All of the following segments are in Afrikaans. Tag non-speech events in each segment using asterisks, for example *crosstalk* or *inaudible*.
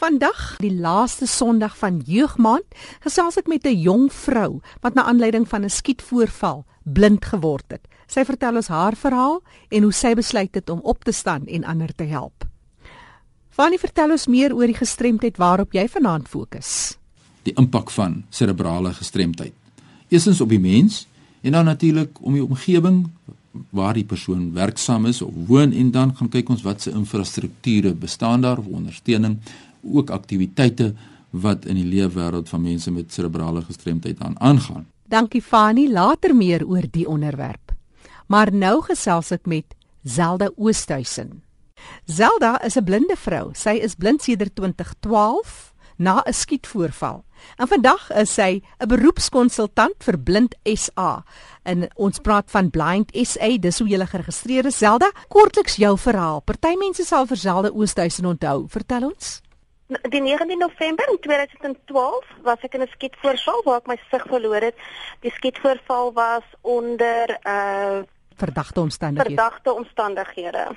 Vandag, die laaste Sondag van Jeugmaand, gesels ek met 'n jong vrou wat na aanleiding van 'n skietvoorval blind geword het. Sy vertel ons haar verhaal en hoe sy besluit het om op te staan en ander te help. Fanny, vertel ons meer oor die gestremdheid waarop jy vanaand fokus. Die impak van serebrale gestremdheid. Eerstens op die mens en dan natuurlik om die omgewing waar die persoon werksaam is of woon en dan gaan kyk ons wat se infrastrukture bestaan daar of ondersteuning ook aktiwiteite wat in die leefwêreld van mense met serebrale gestremdheid aan aangaan. Dankie Fani, later meer oor die onderwerp. Maar nou gesels ek met Zelda Oosthuizen. Zelda is 'n blinde vrou. Sy is blind sedert 2012 na 'n skietvoorval. En vandag is sy 'n beroepskonsultant vir Blind SA. En ons praat van Blind SA, dis hoe jy geregistreer is. Zelda, kortliks jou verhaal. Party mense sal vir Zelda Oosthuizen onthou. Vertel ons die 19 November in 2012 was ek in 'n skietvoorval waar ek my sig verloor het. Die skietvoorval was onder uh verdagte omstandighede. Verdagte omstandighede.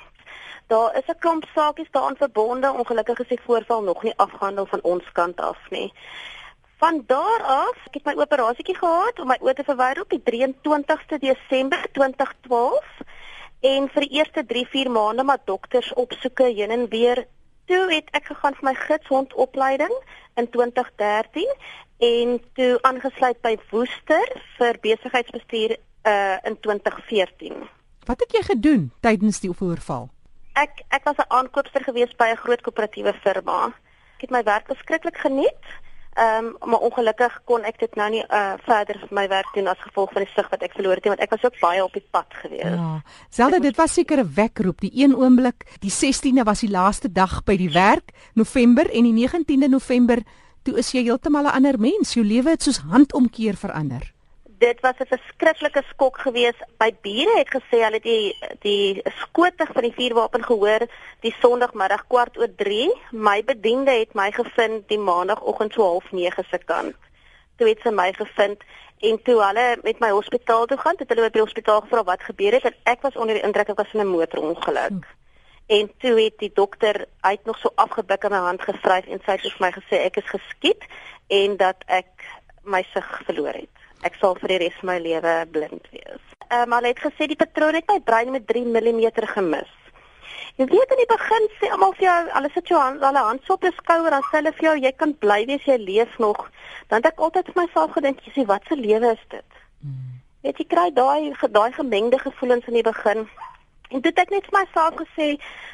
Daar is 'n klomp saakies daaraan verbonde. Ongelukkig is die voorval nog nie afgehandel van ons kant af nie. Van daar af, ek het my operasietjie gehad om my oë te verwyder op die 23ste Desember 2012 en vir die eerste 3-4 maande maar dokters opsoeke heen en weer toe het ek gegaan vir my gidshondopleiding in 2013 en toe aangesluit by Woester vir besigheidsbestuur uh in 2014. Wat het jy gedoen tydens die voorval? Ek ek was 'n aankoopster gewees by 'n groot koöperatiewe firma. Ek het my werk beskiklik geniet. Ehm um, maar ongelukkig kon ek dit nou nie uh verder vir my werk doen as gevolg van die sig wat ek verloor het want ek was ook baie op die pad gewees. Ja. Selde dit was seker 'n wekroep. Die een oomblik, die 16de was die laaste dag by die werk, November en die 19de November, toe is jy heeltemal 'n ander mens. Jou lewe het soos handomkeer verander dit was 'n verskriklike skok geweest. My bure het gesê hulle het die die skotig van die vuurwapen gehoor die Sondagmiddag kwart oor 3. My bediende het my gevind die Maandagoggend so 09:30 se kant. Toe het sy my gevind en toe hulle met my hospitaal toe gaan, het hulle by die hospitaal gevra wat gebeur het en ek was onder die indruk ek was in 'n motorongeluk. Hm. En toe het die dokter uit nog so afgebuk in my hand gevryf en sy het vir my gesê ek is geskiet en dat ek my sig verloor het ek sal vir die res van my lewe blind wees. Ehm um, hulle het gesê die patroon het my brein met 3 mm gemis. Jy weet in die begin sê almal vir jou, alles het jou hand, hulle hand op jou skouer en sê hulle vir jou jy kan bly wees jy leef nog. Dan het ek altyd vir myself gedink, jy sê wat 'n lewe is dit? Hmm. Weet jy kry daai daai gemengde gevoelens in die begin. En toe het ek net vir myself gesê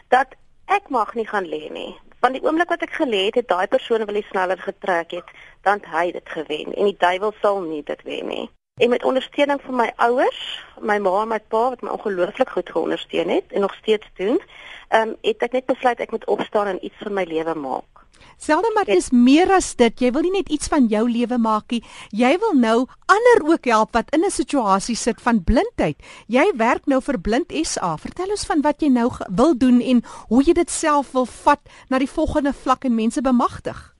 dat ek mag nie gaan lê nie. Want die oomblik wat ek gelê het, het daai persoon wil sneller getrek het, dan hy dit gewen en die duiwel sal nie dit wen nie. En met ondersteuning van my ouers, my ma en my pa wat my ongelooflik goed geondersteun het en nog steeds doen, ehm um, het ek net besluit ek moet opstaan en iets van my lewe maak. Selde maar dis meer as dit. Jy wil nie net iets van jou lewe maak nie. Jy wil nou ander ook help wat in 'n situasie sit van blindheid. Jy werk nou vir Blind SA. Vertel ons van wat jy nou wil doen en hoe jy dit self wil vat na die volgende vlak en mense bemagtig.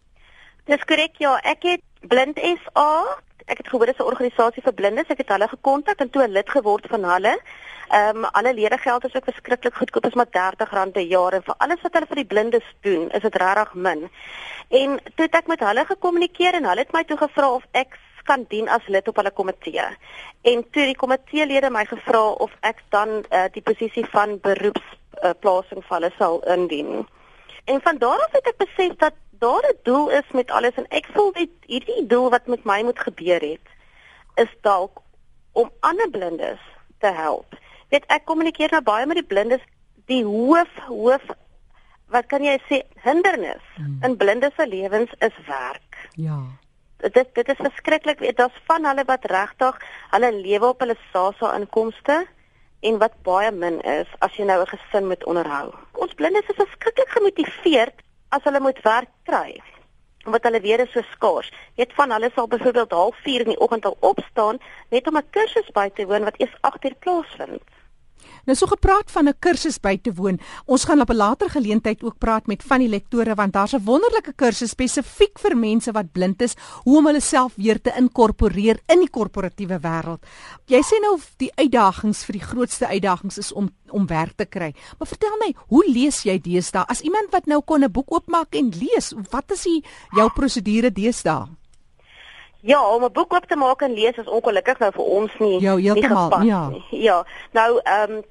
Dis korrek ja, ek het Blind SA ek het gehoor dit is 'n organisasie vir blindes. Ek het hulle gekontak en toe 'n lid geword van hulle. Ehm um, alle ledegeld is ook verskriklik goedkoop, is maar R30 per jaar en vir alles wat hulle vir die blindes doen, is dit regtig min. En toe het ek met hulle gekommunikeer en hulle het my toe gevra of ek kan dien as lid op hulle komitee. En toe die komiteelede my gevra of ek dan uh, die posisie van beroepsplasing uh, vir hulle sal indien. En van daar af het ek besef dat daar 'n doel is met alles en ek voel dit hierdie doel wat met my moet gebeur het is dalk om ander blindes te help. Weet ek kommunikeer nou baie met die blindes die hoof hoof wat kan jy sê hindernis hmm. in blindes se lewens is werk. Ja. Dit dit is verskriklik weet daar's van hulle wat regtig hulle lewe op hulle SASSA inkomste en wat baie min is as jy nou 'n gesin moet onderhou. Ons blindes is verskriklik gemotiveerd as hulle moet werk kry wat hulle weer is so skaars. Net van hulle sal byvoorbeeld 04:30 in die oggend al opstaan net om 'n kursus by te woon wat eers 8:00 plaasvind. Nou so gepraat van 'n kursus by te woon. Ons gaan op 'n later geleentheid ook praat met van die lektore want daar's 'n wonderlike kursus spesifiek vir mense wat blind is, hoe om hulle self weer te inkorporeer in die korporatiewe wêreld. Jy sê nou die uitdagings vir die grootste uitdagings is om om werk te kry. Maar vertel my, hoe lees jy deesdae? As iemand wat nou kon 'n boek oopmaak en lees, wat is die jou prosedure deesdae? Ja, om 'n boek oop te maak en lees is ongelukkig nou vir ons nie. Ja, heeltemal, ja. Nie. Ja. Nou, ehm um,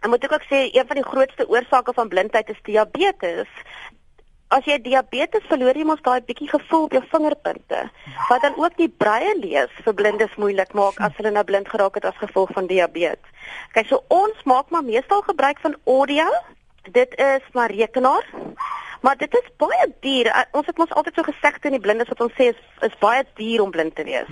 Ek moet ook sê een van die grootste oorsake van blindheid is diabetes. As jy diabetes verloor jy mos daai bietjie gevoel op jou vingerpunte. Wat dan ook die breie lees vir blindes moeilik maak as hulle nou blind geraak het as gevolg van diabetes. Kyk, so ons maak maar meestal gebruik van audio. Dit is maar rekenaar. Maar dit is baie duur. Uh, ons het mos altyd so gesê teen die blindes wat ons sê is is baie duur om blind te wees.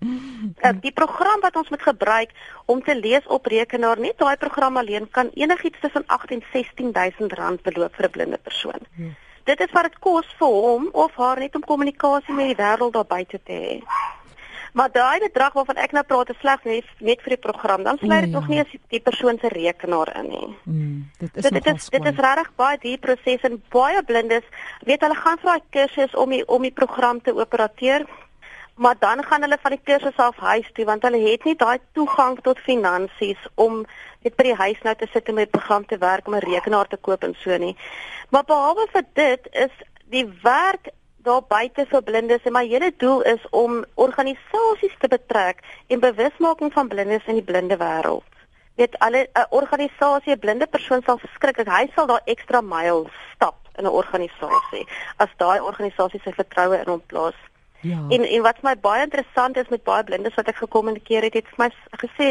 uh, *laughs* die program wat ons moet gebruik om te lees op rekenaar, net daai program alleen kan enigiets tussen 8 en 16000 rand beloop vir 'n blinde persoon. Hmm. Dit is wat dit kos vir hom of haar net om kommunikasie met die wêreld daar buite te hê. Maar daai bedrag waarvan ek nou praat is slegs net net vir die program. Dan sluit dit nee, nog nie as die persoon se rekenaar in nie. Mm, dit is so, dit is dit is regtig baie die proses en baie blindes weet hulle gaan vir daai kursus om die om die program te operateer. Maar dan gaan hulle van die kursus af huis toe want hulle het nie daai toegang tot finansies om net by die huis nou te sit en met die program te werk om 'n rekenaar te koop en so nie. Maar behalwe vir dit is die werk daar buite vir blindes en my hele doel is om organisasies te betrek en bewusmaking van blindes in die blinde wêreld. Weet alle 'n organisasie 'n blinde persoon sal skrik as hy sal daar ekstra myl stap in 'n organisasie as daai organisasie sy vertroue in hom plaas. Ja. En en wat my baie interessant is met baie blindes wat ek gekommunikeer het, het vir my gesê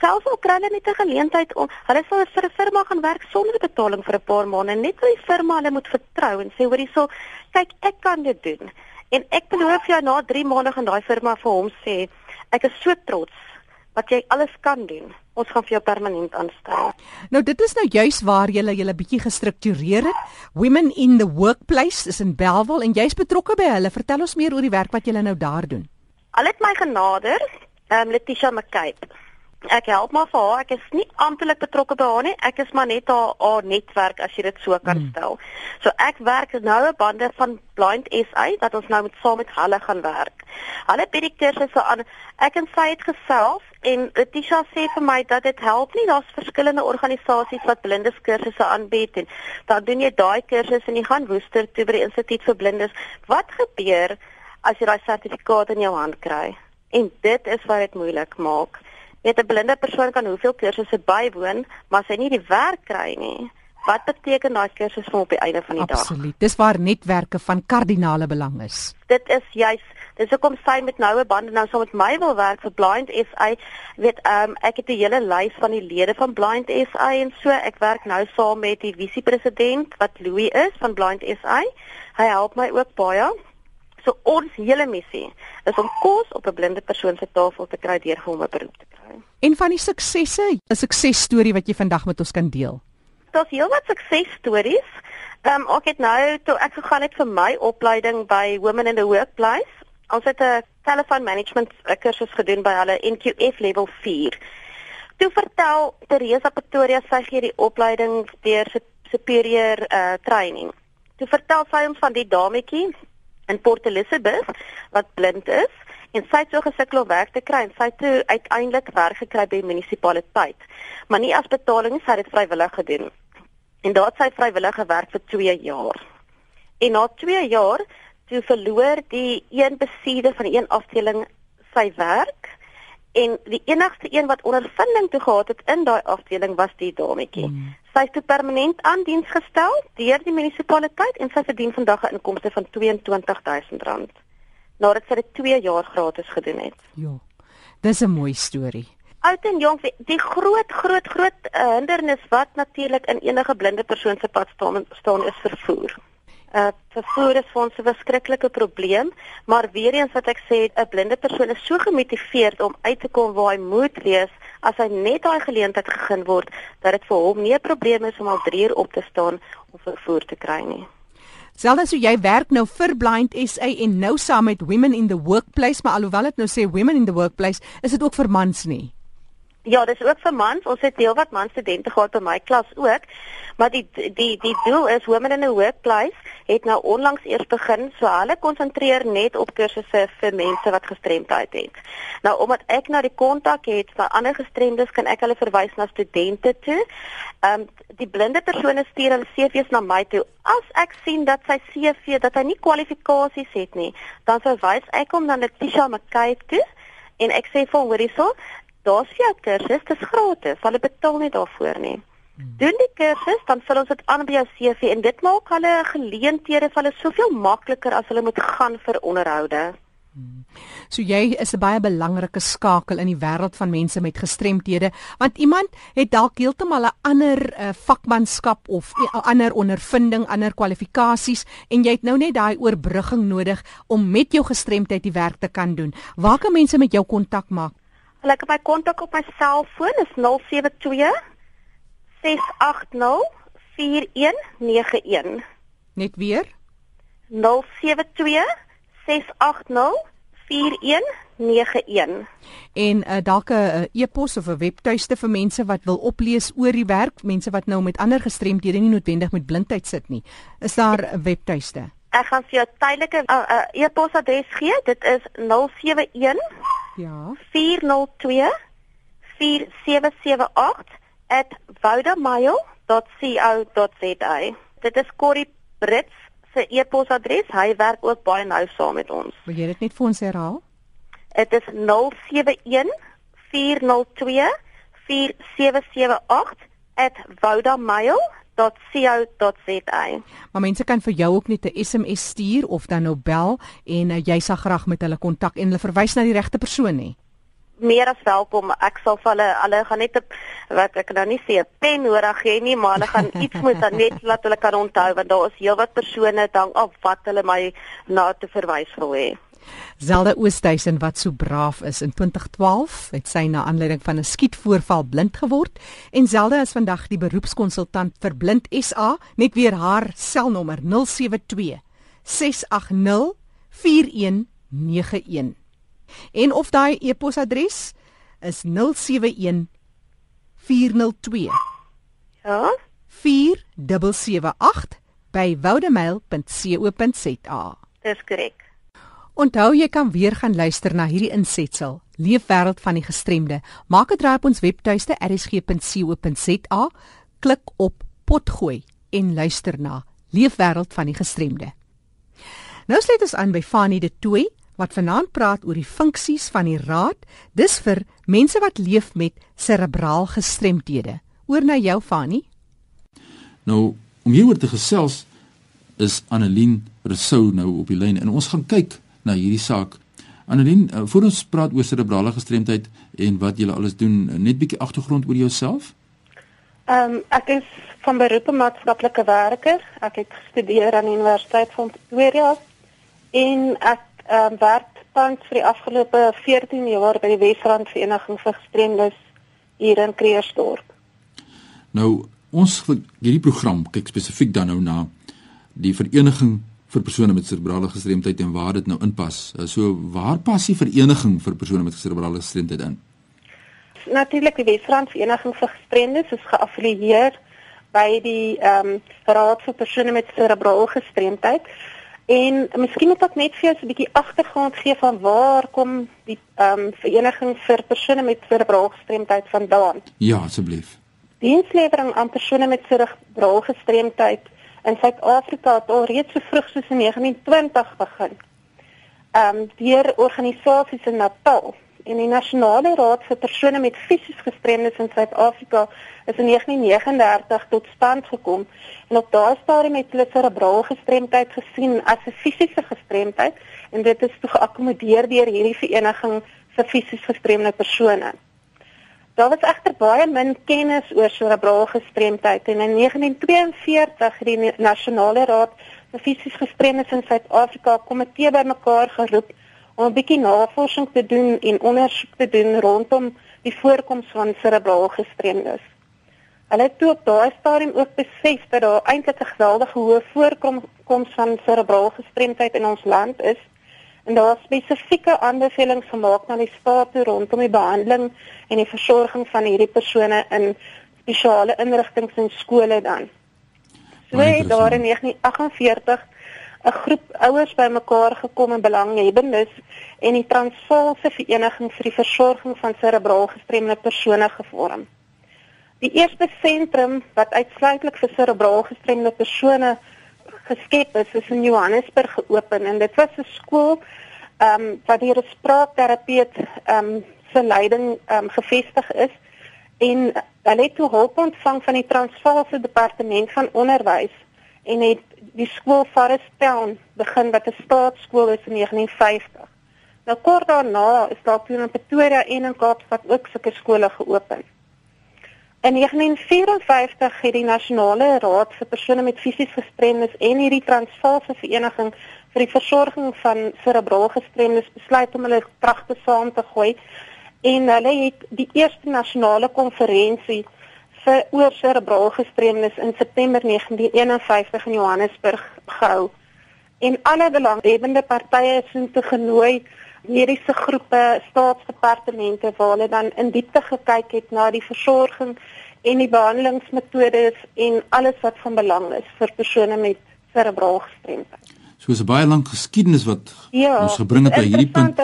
selfs al kry hulle net 'n geleentheid om hulle sal vir 'n firma gaan werk sonder betaling vir 'n paar maande, net vir die firma hulle moet vertrou en sê hoor hierso, kyk ek kan dit doen. En ek beloof jou na 3 maande gaan daai firma vir hom sê ek is so trots wat jy alles kan doen. Ons gaan vir jou permanent aanstel. Nou dit is nou juis waar jy julle bietjie gestruktureer het. Women in the Workplace is in Belwel en jy's betrokke by hulle. Vertel ons meer oor die werk wat julle nou daar doen. Al het my genader, ehm um, Letitia McCabe. Ek help maar vir haar. Ek is nie amptelik betrokke by haar nie. Ek is maar net haar, haar netwerk as jy dit so kan hmm. stel. So ek werk nou 'n bande van Blind SA dat ons nou met saam met hulle gaan werk. Hulle bied die kursusse aan. Ek en sy het gesels en Letitia sê vir my dat dit help nie. Daar's verskillende organisasies wat blindes kursusse aanbied en dan doen jy daai kursus en jy gaan Woester toe by die Instituut vir Blindes. Wat gebeur as jy daai sertifikaat in jou hand kry? En dit is wat dit moeilik maak. Net 'n blinde persoon kan hoeveel kursusse bywoon, maar sy nie die werk kry nie. Wat beteken daai kursus vir op die einde van die Absoluut. dag? Absoluut. Dis waar netwerke van kardinale belang is. Dit is juis dis hoekom sy met noue bande nou saam met my wil werk vir Blind SA. Weet ehm um, ek het 'n hele lys van die lede van Blind SA en so ek werk nou saam met die visiepresident wat Louis is van Blind SA. Hy help my ook baie. So ons hele missie is om kos op 'n blinde persoon se tafel te kry deur hom 'n beroep te kry. En van die suksesse, 'n suksesstorie wat jy vandag met ons kan deel. Daar's heelwat suksesstories. Ehm um, ek het nou toe ek gegaan het vir my opleiding by Women in the Workplace. Ons het 'n telephone management kursus gedoen by hulle NQF level 4. Toe vertel Teresa Pretoria sy gee die opleiding deur superior uh training. Toe vertel sy ons van die dametjie in Port Elizabeth wat blind is en sy het so gesukkel om werk te kry en sy het toe uiteindelik werk gekry by die munisipaliteit. Maar nie as betaling nie, sy het dit vrywillig gedoen. En daar het sy vrywillig gewerk vir 2 jaar. En na 2 jaar toe verloor die een besieder van een afdeling sy werk en die enigste een wat ondervinding toe gehad het in daai afdeling was die dametjie. Mm. Sy is permanent aan diens gestel deur die munisipaliteit en sy verdien vandag 'n inkomste van R22000 nadat sy dit 2 jaar gratis gedoen het. Ja. Dis 'n mooi storie. Oud en jonk, die groot groot groot uh, hindernis wat natuurlik in enige blinde persoon se pad staan, staan is vervoer. Uh vervoer is vir ons 'n verskriklike probleem, maar weer eens wat ek sê, 'n blinde persoon is so gemotiveerd om uit te kom waar hy moet wees as hy net daai geleentheid gegee word dat dit vir hom nie 'n probleem is om al 3 uur op te staan om vervoer te kry nie. Selfs as jy werk nou vir Blind SA en nou saam met Women in the Workplace, maar alhoewel dit nou sê Women in the Workplace, is dit ook vir mans nie. Ja, dis ook vir mans. Ons het heelwat man studente gehad by my klas ook. Maar die die die doel is Women in a Workplace het nou onlangs eers begin, so hulle konsentreer net op kursusse vir mense wat gestremdheid het. Nou omdat ek nou die kontak het vir ander gestremdes, kan ek hulle verwys na studente toe. Ehm um, die blinde persone stuur hulle CV's na my toe. As ek sien dat sy CV dat hy nie kwalifikasies het nie, dan verwys ek hom na Letitia McKay toe en ek sê vir hom hoorie so daar's vir jou kursus, dit is gratis. Hulle betaal nie daarvoor nie. Doen die kursus, dan vul ons dit aan by jou CV en dit maak hulle geleenthede vir hulle soveel makliker as hulle moet gaan vir onderhoude. So jy is 'n baie belangrike skakel in die wêreld van mense met gestremthede, want iemand het dalk heeltemal 'n ander uh, vakmanskap of 'n ander ondervinding, ander kwalifikasies en jy het nou net daai oorbrugging nodig om met jou gestremdheid die werk te kan doen. Waar kan mense met jou kontak maak? Hulle kan my kontak op my selfoon is 072 680 4191. Net weer? 072 680 4191. En uh, dalk 'n uh, e-pos of 'n webtuiste vir mense wat wil oplees oor die werk, mense wat nou met ander gestremdhede nie noodwendig met blindheid sit nie. Is daar 'n webtuiste? Ek gaan vir jou tydelike uh, uh, e-posadres gee. Dit is 071 Ja. 402 4778@voudamail.co.za. Dit is Corrie Brits se e-posadres. Hy werk ook baie nou saam met ons. Wil jy dit net vir ons herhaal? Dit is 071 402 4778@voudamail.co.za. Maar mense kan vir jou ook net 'n SMS stuur of dan nou bel en uh, jy sal graag met hulle kontak en hulle verwys na die regte persoon nie. Meer as welkom. Ek sal vir hulle hulle gaan net 'n wat ek nou nie sê 'n pen nodig hê nie, maar hulle gaan *laughs* iets moet dan net laat hulle kan onthou want daar is heelwat persone dan af wat hulle my na te verwys wil hê. Zelda Oosthuizen wat so braaf is in 2012 het sy na aanleiding van 'n skietvoorval blind geword en Zelda is vandag die beroepskonsultant vir Blind SA net weer haar selnommer 072 680 4191 en of daai e-posadres is 071 402 Ja? 4778 by woudemail.co.za Dis korrek. Onthou jy kan weer gaan luister na hierdie insetsel Leefwêreld van die gestremde. Maak 'n draai op ons webtuiste rsg.co.za, klik op potgooi en luister na Leefwêreld van die gestremde. Nou sluit ons aan by Fanie de Tooi wat vanaand praat oor die funksies van die raad. Dis vir mense wat leef met serebraal gestremdhede. Oor na jou Fanie. Nou, om hieroor te gesels is Annelien Rousseau nou op die lyn en ons gaan kyk na hierdie saak. Annelien, uh, voor ons praat oor serebrale gestremdheid en wat jy alles doen, uh, net bietjie agtergrond oor jouself. Ehm um, ek is van beroep 'n maatskaplike werker. Ek het gestudeer aan die Universiteit van Pretoria en ek ehm um, werk tans vir die afgelope 14 jaar by die Wesrand Vereniging vir Gestremdes hier in Kreersdorp. Nou, ons hierdie program kyk spesifiek dan nou na die vereniging vir persone met serebrale gestremdheid en waar dit nou inpas. Uh, So waar pas die vereniging vir persone met serebrale gestremdheid in? Natuurlik die Wesrand Vereniging vir Gestremdes is geaffilieer by die ehm um, Raad vir persone met serebrale gestremdheid. En miskien moet ek net vir jou 'n bietjie agtergrond gee van waar kom die ehm um, vereniging vir persone met serebrale gestremdheid vandaan. Ja, asseblief. Dienslewering aan persone met serebrale gestremdheid in Suid-Afrika het al reeds so vroeg soos in 1920 begin. Ehm um, deur organisasies in Natal en die Nasionale Raad vir persone met fisies gestremdes in Suid-Afrika is in 1939 tot stand gekom en op daardie stadium het hulle serebrale gestremdheid gesien as 'n fisiese gestremdheid en dit is toe geakkommodeer deur hierdie vereniging vir fisies gestremde persone. Daar was egter baie min kennis oor serebrale gestremdheid en in 1942 het die Nasionale Raad vir Fisies Gestremdes in Suid-Afrika 'n komitee bymekaar geroep om 'n bietjie navorsing te doen en ondersoek te doen rondom die voorkoms van serebrale gestremdes. Hulle het toe op daai stadium ook besef dat daar eintlik 'n geweldige hoë voorkoms van serebrale gestremdheid in ons land is en daar is spesifieke aanbevelings gemaak na die staat rondom die behandeling en die versorging van hierdie persone in spesiale inrigtinge en skole dan. So het daar in 1948 'n groep ouers bymekaar gekom en belanghebbendes en die Transvaalse Vereniging vir die Versorging van Serebraal Gestremde persone gevorm. Die eerste sentrum wat uitsluitlik vir serebraal gestremde persone geskep is, is in Johannesburg geopen en dit was 'n skool ehm um, wat hier 'n spraakterapeut ehm um, se leiding ehm um, gevestig is en hulle het toe hulp ontvang van die Transvaalse Departement van Onderwys en het die skool Forest Town begin wat 'n staatskool is in 1950. Nou kort daarna is daar toe in Pretoria en in Kaapstad ook sulke skole geopen. In 1954 het die Nasionale Raad vir persone met fisies gestremdes en hierdie Transvaalse Vereniging vir die versorging van serebraal gestremdes besluit om hulle kragte saam te gooi en hulle het die eerste nasionale konferensie vir oor serebraal gestremdes in September 1951 in Johannesburg gehou. En alle belanghebbende partye is toe genooi, mediese groepe, staatsdepartemente waar hulle dan in diepte gekyk het na die versorging en die behandelingsmetodes en alles wat van belang is vir persone met serebraal gestremdheid. So is 'n baie lank geskiedenis wat ja, ons gebring het by hierdie punt.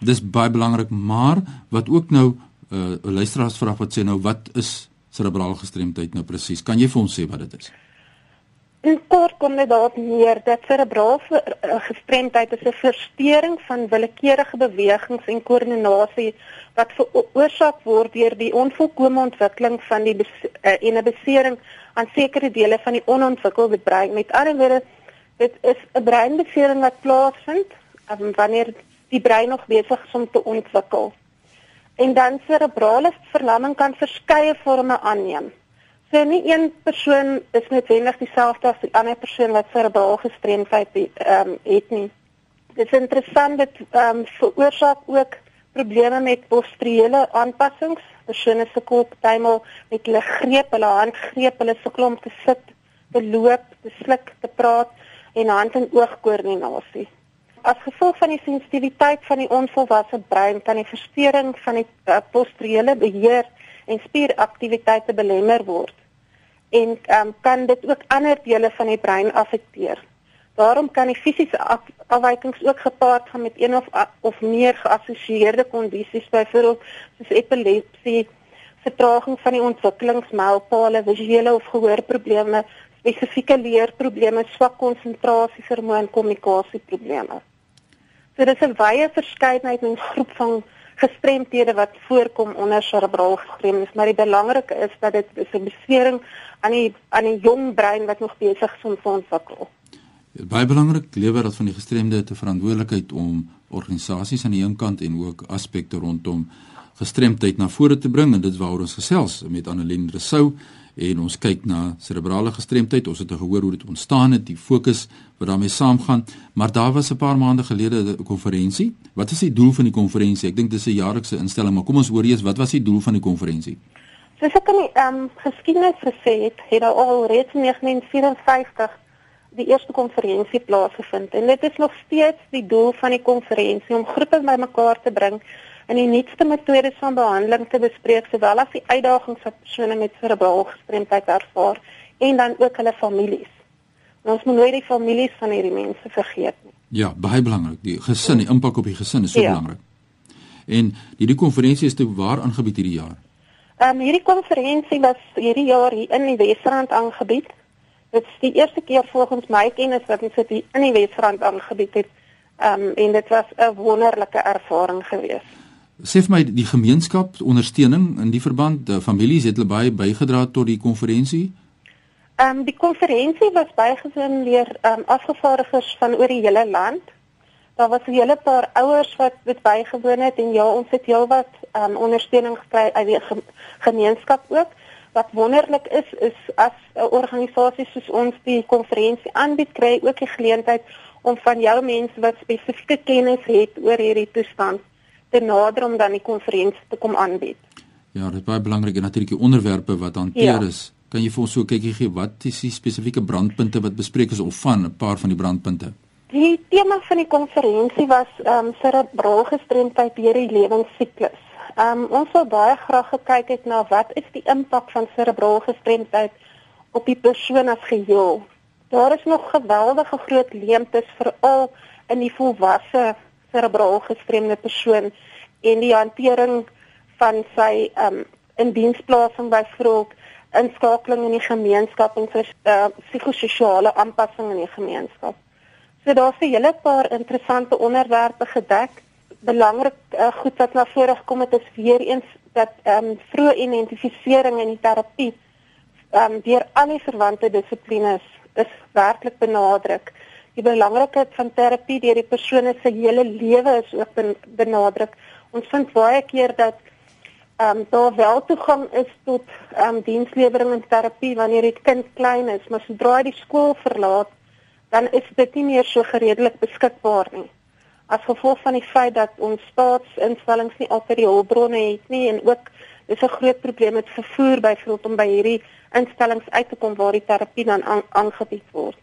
Dis baie belangrik, maar wat ook nou 'n uh, luisteraars vra wat sê nou wat is serebrale gestremdheid nou presies? Kan jy vir ons sê wat dit is? In kort kom dit daarop neer dat serebrale uh, gestremdheid 'n verstoring van willekeurige bewegings en koördinasie wat veroorsaak word deur die onvolkomme ontwikkeling van die uh, en 'n besering aan sekere dele van die onontwikkelde brein. Met ander woorde dit is 'n breinbesering wat plaasvind um, wanneer die brein nog besig is om te ontwikkel. En dan cerebrale verlamming kan verskeie forme aanneem. So nie een persoon is noodwendig dieselfde as die ander persoon wat cerebrale gestremdheid het, um, het nie. Dit is interessant dat ehm um, veroorsaak ook probleme met posturele aanpassings. Persone sukkel partymal met hulle greep, hulle handgreep, hulle sukkel om te sit, te loop, te sluk, te praat en hand en oogkoördinasie. As gevolg van die sensitiwiteit van die onvolwasse brein kan die verstoring van die uh, posturele beheer en spieraktiwiteite belemmer word en um, kan dit ook ander dele van die brein affekteer. Daarom kan die fisiese afwykings ook gepaard gaan met een of of meer geassosieerde kondisies byvoorbeeld soos epilepsie, vertraging van die ontwikkelingsmylpale, visuele of gehoorprobleme, spesifieke leerprobleme, swak konsentrasie, vermoë en kommunikasieprobleme. So dis 'n wye verskeidenheid en groep van gestremthede wat voorkom onder cerebraal gestremdes, maar die belangrike is dat dit 'n besering aan die aan die jong brein wat nog besig is om te ontwikkel. Baie belangrik lewer dat van die gestremde te verantwoordelikheid om organisasies aan die een kant en ook aspekte rondom gestremdheid na vore te bring en dit waaroor ons gesels met Annelien Resou en ons kyk na cerebrale gestremdheid. Ons het gehoor hoe dit ontstaan het, die fokus wat daarmee saamgaan, maar daar was 'n paar maande gelede 'n konferensie. Wat is die doel van die konferensie? Ek dink dis 'n jaarlikse instelling, maar kom ons hoor eers wat was die doel van die konferensie? Soos ek in die um, geskiedenis gesê het, het daar al reeds in 1954 die eerste konferensie plaasgevind en dit is nog steeds die doel van die konferensie om groepe bymekaar te bring en die nuutste metodes van behandeling te bespreek sowel as die uitdagings wat persone met cerebrale gestremdheid ervaar en dan ook hulle families. En ons moet nooit die families van hierdie mense vergeet nie. Ja, baie belangrik. Die gesin, die impak op die gesin is so ja. belangrik. En hierdie konferensie is toe waar aangebied hierdie jaar? Ehm um, hierdie konferensie was hierdie jaar hier in die Wesrand aangebied. Dit is die eerste keer volgens my kennis wat ons dit in die Wesrand aangebied het. Ehm um, en dit was 'n wonderlike ervaring geweest. Sê vir my die gemeenskap ondersteuning in die verband, die families het hulle baie bygedra tot die konferensie? Ehm um, die konferensie was bygewoon deur ehm um, afgevaardigers van oor die hele land. Daar was 'n hele paar ouers wat dit bygewoon het en ja, ons het heelwat ehm um, ondersteuning gekry uit die gemeenskap ook. Wat wonderlik is is as 'n organisasie soos ons die konferensie aanbied, kry ook die geleentheid om van jou mense wat spesifieke kennis het oor hierdie toestand te nader om dan die konferensie te kom aanbied. Ja, dit is baie belangrik en natuurlik die onderwerpe wat hanteer ja. is. Kan jy vir ons so 'n kykie gee wat is die spesifieke brandpunte wat bespreek is of van 'n paar van die brandpunte? Die tema van die konferensie was ehm um, cerebrale gestremdheid deur die lewensiklus. Ehm um, ons wil baie graag gekyk het na wat is die impak van cerebrale gestremdheid op die persoon as geheel. Daar is nog geweldige groot leemtes veral in die volwasse cerebrale gestremde persoon en die hantering van sy ehm um, indiensplasing byvoorbeeld inskakeling in die gemeenskap en vir uh, psigososiale aanpassing in die gemeenskap. So daar's 'n hele paar interessante onderwerpe gedek. Belangrik uh, goed wat na vore gekom het is weer eens dat ehm um, vroeë identifisering in die terapie ehm um, deur al die verwante dissiplines is werklik benadruk. Die belangrikheid van terapie deur die persoon se hele lewe is ook benadruk. Ons vind baie keer dat ehm um, daar wel toegang is tot ehm um, dienslewering en terapie wanneer die kind klein is, maar sodra hy die skool verlaat, dan is dit nie meer so gereedelik beskikbaar nie. As gevolg van die feit dat ons staatsinstellings nie altyd die hulpbronne het nie en ook dis 'n groot probleem met vervoer byvoorbeeld om by hierdie instellings uit te kom waar die terapie dan aangebied word.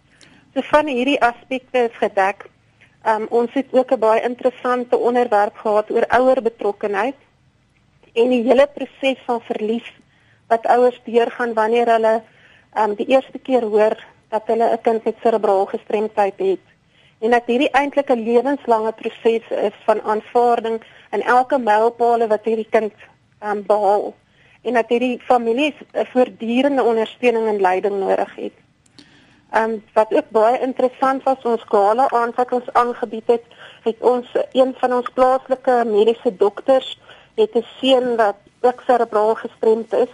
So van hierdie aspekte is gedek. Um, ons het ook 'n baie interessante onderwerp gehad oor ouer betrokkenheid en die hele proses van verlies wat ouers deurgaan wanneer hulle um, die eerste keer hoor dat hulle 'n kind met serebrale gestremdheid het en dat hierdie eintlik 'n lewenslange proses is van aanvaarding in elke mylpaal wat hierdie kind um, behaal en dat hierdie families 'n voortdurende ondersteuning en leiding nodig het. Ehm um, wat ook baie interessant was ons gala aan wat ons aangebied het, het ons een van ons plaaslike mediese dokters het 'n seun wat ook cerebraal gestremd is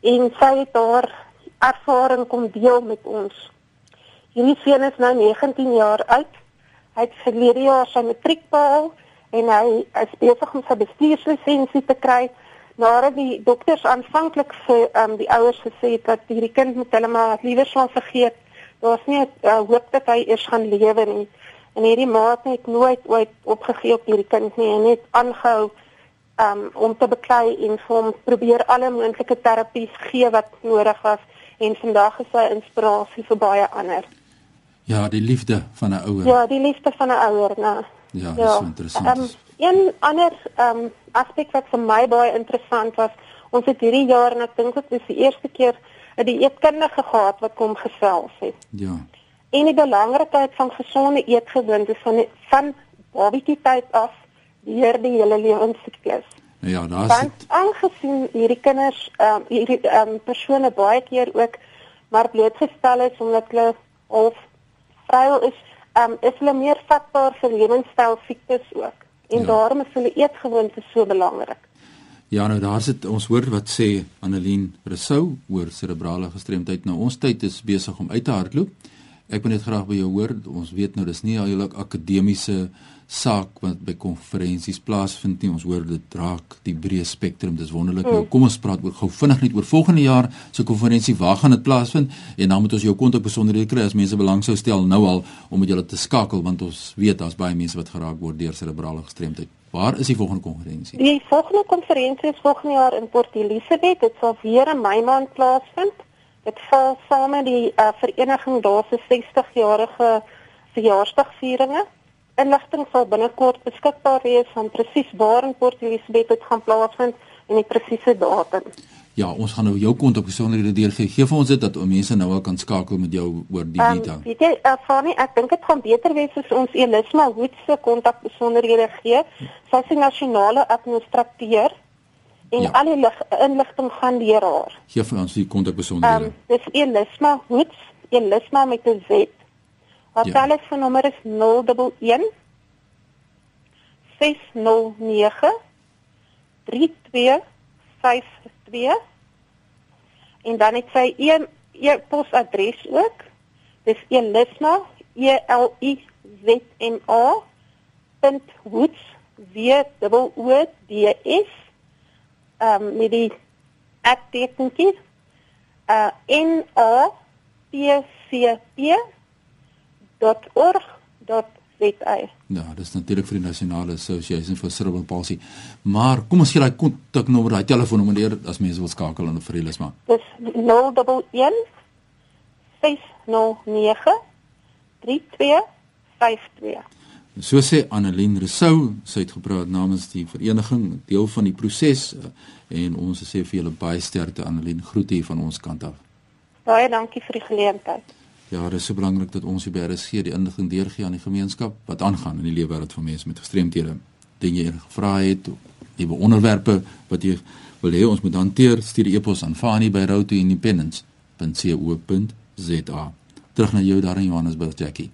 en sy het haar ervaring kom deel met ons. Hierdie seun is nou 19 jaar oud. Hy het verlede jaar sy matriek behaal en hy is besig om sy bestuurslisensie te kry. Nadat die dokters aanvanklik vir um, die ouers gesê het dat hierdie kind moet hulle maar liewer sou vergeet. Daar's nie 'n uh, hoop dat hy eers gaan lewe nie. En hierdie maat het nooit ooit opgegee op hierdie kind nie en het aangehou um, om te beklei en vir hom probeer alle moontlike terapies gee wat nodig was en vandag is hy inspirasie vir baie ander. Ja, die liefde van 'n ouer. Ja, die liefde van 'n ouer, nou. Ja, dis ja. so interessant. Um, een ander um, aspek wat vir my baie interessant was, ons het hierdie jaar en ek dink dit is die eerste keer 'n dieetkundige gehad wat kom gesels het. Ja. En die belangrikheid van gesonde eetgewoontes van van babatjie tyd af deur die hele lewensiklus. Ja, daar's dit. Aangesien hierdie kinders ehm um, hierdie ehm um, persone baie keer ook maar blootgestel is omdat hulle of vrou is, ehm um, is hulle meer vatbaar vir lewenstyl siektes ook. En ja. daarom is hulle eetgewoontes so belangrik. Ja, nou daar sit ons hoor wat sê Annelien Rousseau oor serebrale gestremdheid. Nou ons tyd is besig om uit te hardloop. Ek wil net graag by jou hoor. Ons weet nou dis nie heeltemal akademiese saak wat by konferensies plaasvind nie. Ons hoor dit raak die breë spektrum. Dis wonderlik. Mm. Nou kom ons praat ook gou vinnig net oor volgende jaar se konferensie. Waar gaan dit plaasvind? En dan moet ons jou kontak besonderhede kry as mense belang sou stel nou al om met julle te skakel want ons weet daar's baie mense wat geraak word deur cerebrale gestremdheid. Waar is die volgende konferensie? Die volgende konferensie is volgende jaar in Port Elizabeth. Dit sal weer in Mei maand plaasvind. Dit val saam met die uh, vereniging daar se 60-jarige verjaarsdagvieringe inligting sal binnekort beskikbaar wees van presies waar in Port Elizabeth dit gaan plaasvind en die presiese datum. Ja, ons gaan nou jou kontak besonderhede deel gee. Vir ons dit dat mense nou al kan skakel met jou oor die Vita. Um, weet jy, Afani, ek dink dit gaan beter wees as ons Elisma Hoed se kontak besonderhede gee. Sy is die nasionale administrateur en ja. al die inligting gaan deur haar. Gee vir ons die kontak besonderhede. Um, dis Elisma Hoed, Elisma met 'n Z. Haar ja. telefoonnommer is 011 609 3252 en dan het sy een e-posadres ook. Dis elisma e l i z m a .woods w o d s um, met die @tekentjie uh n a p c p www.org.za. Ja, dis natuurlik vir die Nasionale Association for Cerebral Palsy. Maar kom ons gee daai kontaknommer, daai telefoonnommer neer as mense wil skakel en vir hulle smaak. Dis 011 609 3252 52. So sê Annelien Resou, sy het gepraat namens die vereniging, deel van die proses en ons sê vir julle baie sterkte Annelien, groete hier van ons kant af. Baie dankie vir die geleentheid. Ja, dit is so belangrik dat ons hier by RSG die inligting deurgee aan die gemeenskap wat aangaan in die lewe wêreld van mense met gestremthede. Dink jy gevra het nuwe onderwerpe wat jy wil hê ons moet hanteer, stuur die e-pos aan fani@routeindependence.co.za. Terug na jou daar in Johannesburg, Jackie.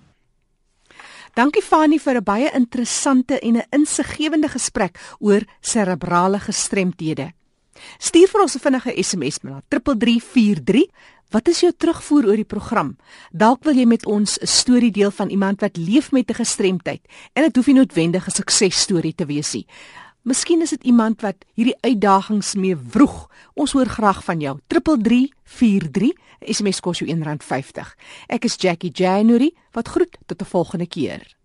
Dankie Fani vir 'n baie interessante en 'n insiggewende gesprek oor serebrale gestremthede. Stuur vir ons 'n vinnige SMS na 3343. Wat is jou terugvoer oor die program? Dalk wil jy met ons 'n storie deel van iemand wat leef met 'n gestremdheid en dit hoef nie noodwendig 'n suksesstorie te wees nie. Miskien is dit iemand wat hierdie uitdagings mee vroeg. Ons hoor graag van jou. 3343 SMS kos jou R1.50. Ek is Jackie January. Wat groet tot 'n volgende keer.